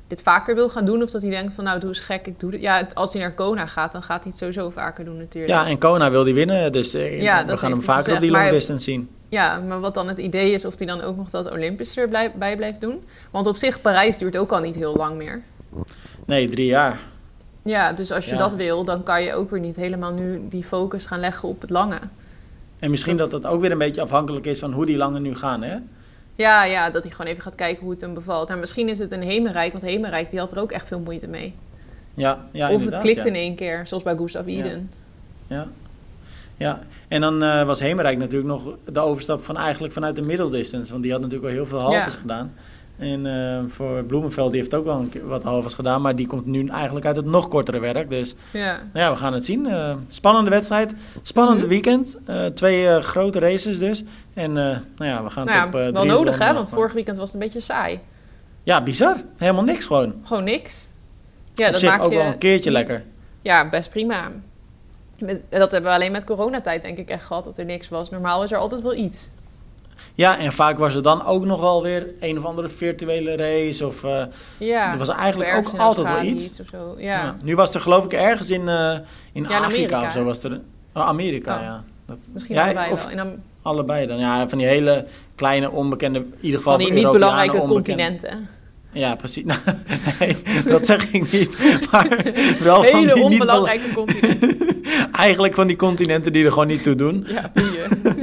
Speaker 3: dit vaker wil gaan doen of dat hij denkt van nou doe eens gek, ik doe het. Ja, als hij naar Kona gaat, dan gaat hij het sowieso vaker doen natuurlijk.
Speaker 1: Ja, en Kona wil hij winnen, dus uh, ja, we gaan hem vaker op die long distance zien.
Speaker 3: Ja, maar wat dan het idee is of hij dan ook nog dat Olympische erbij blijft doen. Want op zich, Parijs duurt ook al niet heel lang meer.
Speaker 1: Nee, drie jaar.
Speaker 3: Ja, dus als je dat wil, dan kan je ook weer niet helemaal nu die focus gaan leggen op het lange.
Speaker 1: En misschien dat dat ook weer een beetje afhankelijk is van hoe die lange nu gaan, hè?
Speaker 3: Ja, ja, dat hij gewoon even gaat kijken hoe het hem bevalt. En misschien is het een Hemerijk, want Hemerijk die had er ook echt veel moeite mee.
Speaker 1: Ja, ja
Speaker 3: Of het klikt in één keer, zoals bij Gustav Iden.
Speaker 1: Ja. ja. en dan uh, was Hemerijk natuurlijk nog de overstap van eigenlijk vanuit de middeldistance. Want die had natuurlijk al heel veel halves gedaan. En uh, voor Bloemenveld, die heeft ook wel een keer wat halves gedaan. Maar die komt nu eigenlijk uit het nog kortere werk. Dus
Speaker 3: ja,
Speaker 1: nou ja we gaan het zien. Uh, spannende wedstrijd. Spannende mm -hmm. weekend. Uh, twee grote races dus. En nou ja, we gaan
Speaker 3: nou
Speaker 1: het op
Speaker 3: Wel nodig hè, want vorig weekend was het een beetje saai.
Speaker 1: Ja, bizar. Helemaal niks gewoon.
Speaker 3: Gewoon niks. Ja,
Speaker 1: op
Speaker 3: dat
Speaker 1: zich
Speaker 3: maakt
Speaker 1: ook
Speaker 3: je
Speaker 1: wel een keertje
Speaker 3: niet-
Speaker 1: lekker.
Speaker 3: Ja, best prima. Met- Dat hebben we alleen met coronatijd denk ik echt gehad, dat er niks was. Normaal is er altijd wel iets.
Speaker 1: Ja, en vaak was er dan ook nog wel weer een of andere virtuele race. Of, eh,
Speaker 3: Ja,
Speaker 1: Er was eigenlijk ook
Speaker 3: in
Speaker 1: altijd wel iets.
Speaker 3: of zo.
Speaker 1: ja.
Speaker 3: Ja.
Speaker 1: Nu was er geloof ik ergens in, eh, in
Speaker 3: in
Speaker 1: Afrika of zo was er... Oh, Amerika,
Speaker 3: Oh.
Speaker 1: ja. Dat,
Speaker 3: Misschien allebei
Speaker 1: of
Speaker 3: wel. Dan
Speaker 1: allebei dan. Ja, van die hele kleine, onbekende... In ieder geval
Speaker 3: van die niet belangrijke continenten.
Speaker 1: Ja, precies. Nou, nee, dat zeg ik niet. Maar wel van
Speaker 3: Hele
Speaker 1: die niet bela-
Speaker 3: onbelangrijke continenten.
Speaker 1: Eigenlijk van die continenten die er gewoon niet toe doen.
Speaker 3: Ja, boeien.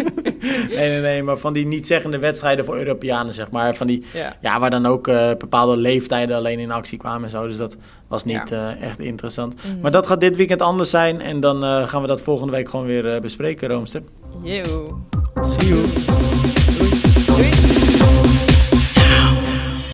Speaker 1: Nee, nee, maar van die niet-zeggende wedstrijden voor Europeanen, zeg maar. Van die,
Speaker 3: Ja.
Speaker 1: ja, waar dan ook eh, bepaalde leeftijden alleen in actie kwamen en zo. Dus dat was niet eh, echt interessant.
Speaker 3: Mhm.
Speaker 1: Maar dat gaat dit weekend anders zijn. En dan eh, gaan we dat volgende week gewoon weer bespreken, Roomster.
Speaker 3: Yo.
Speaker 1: See you.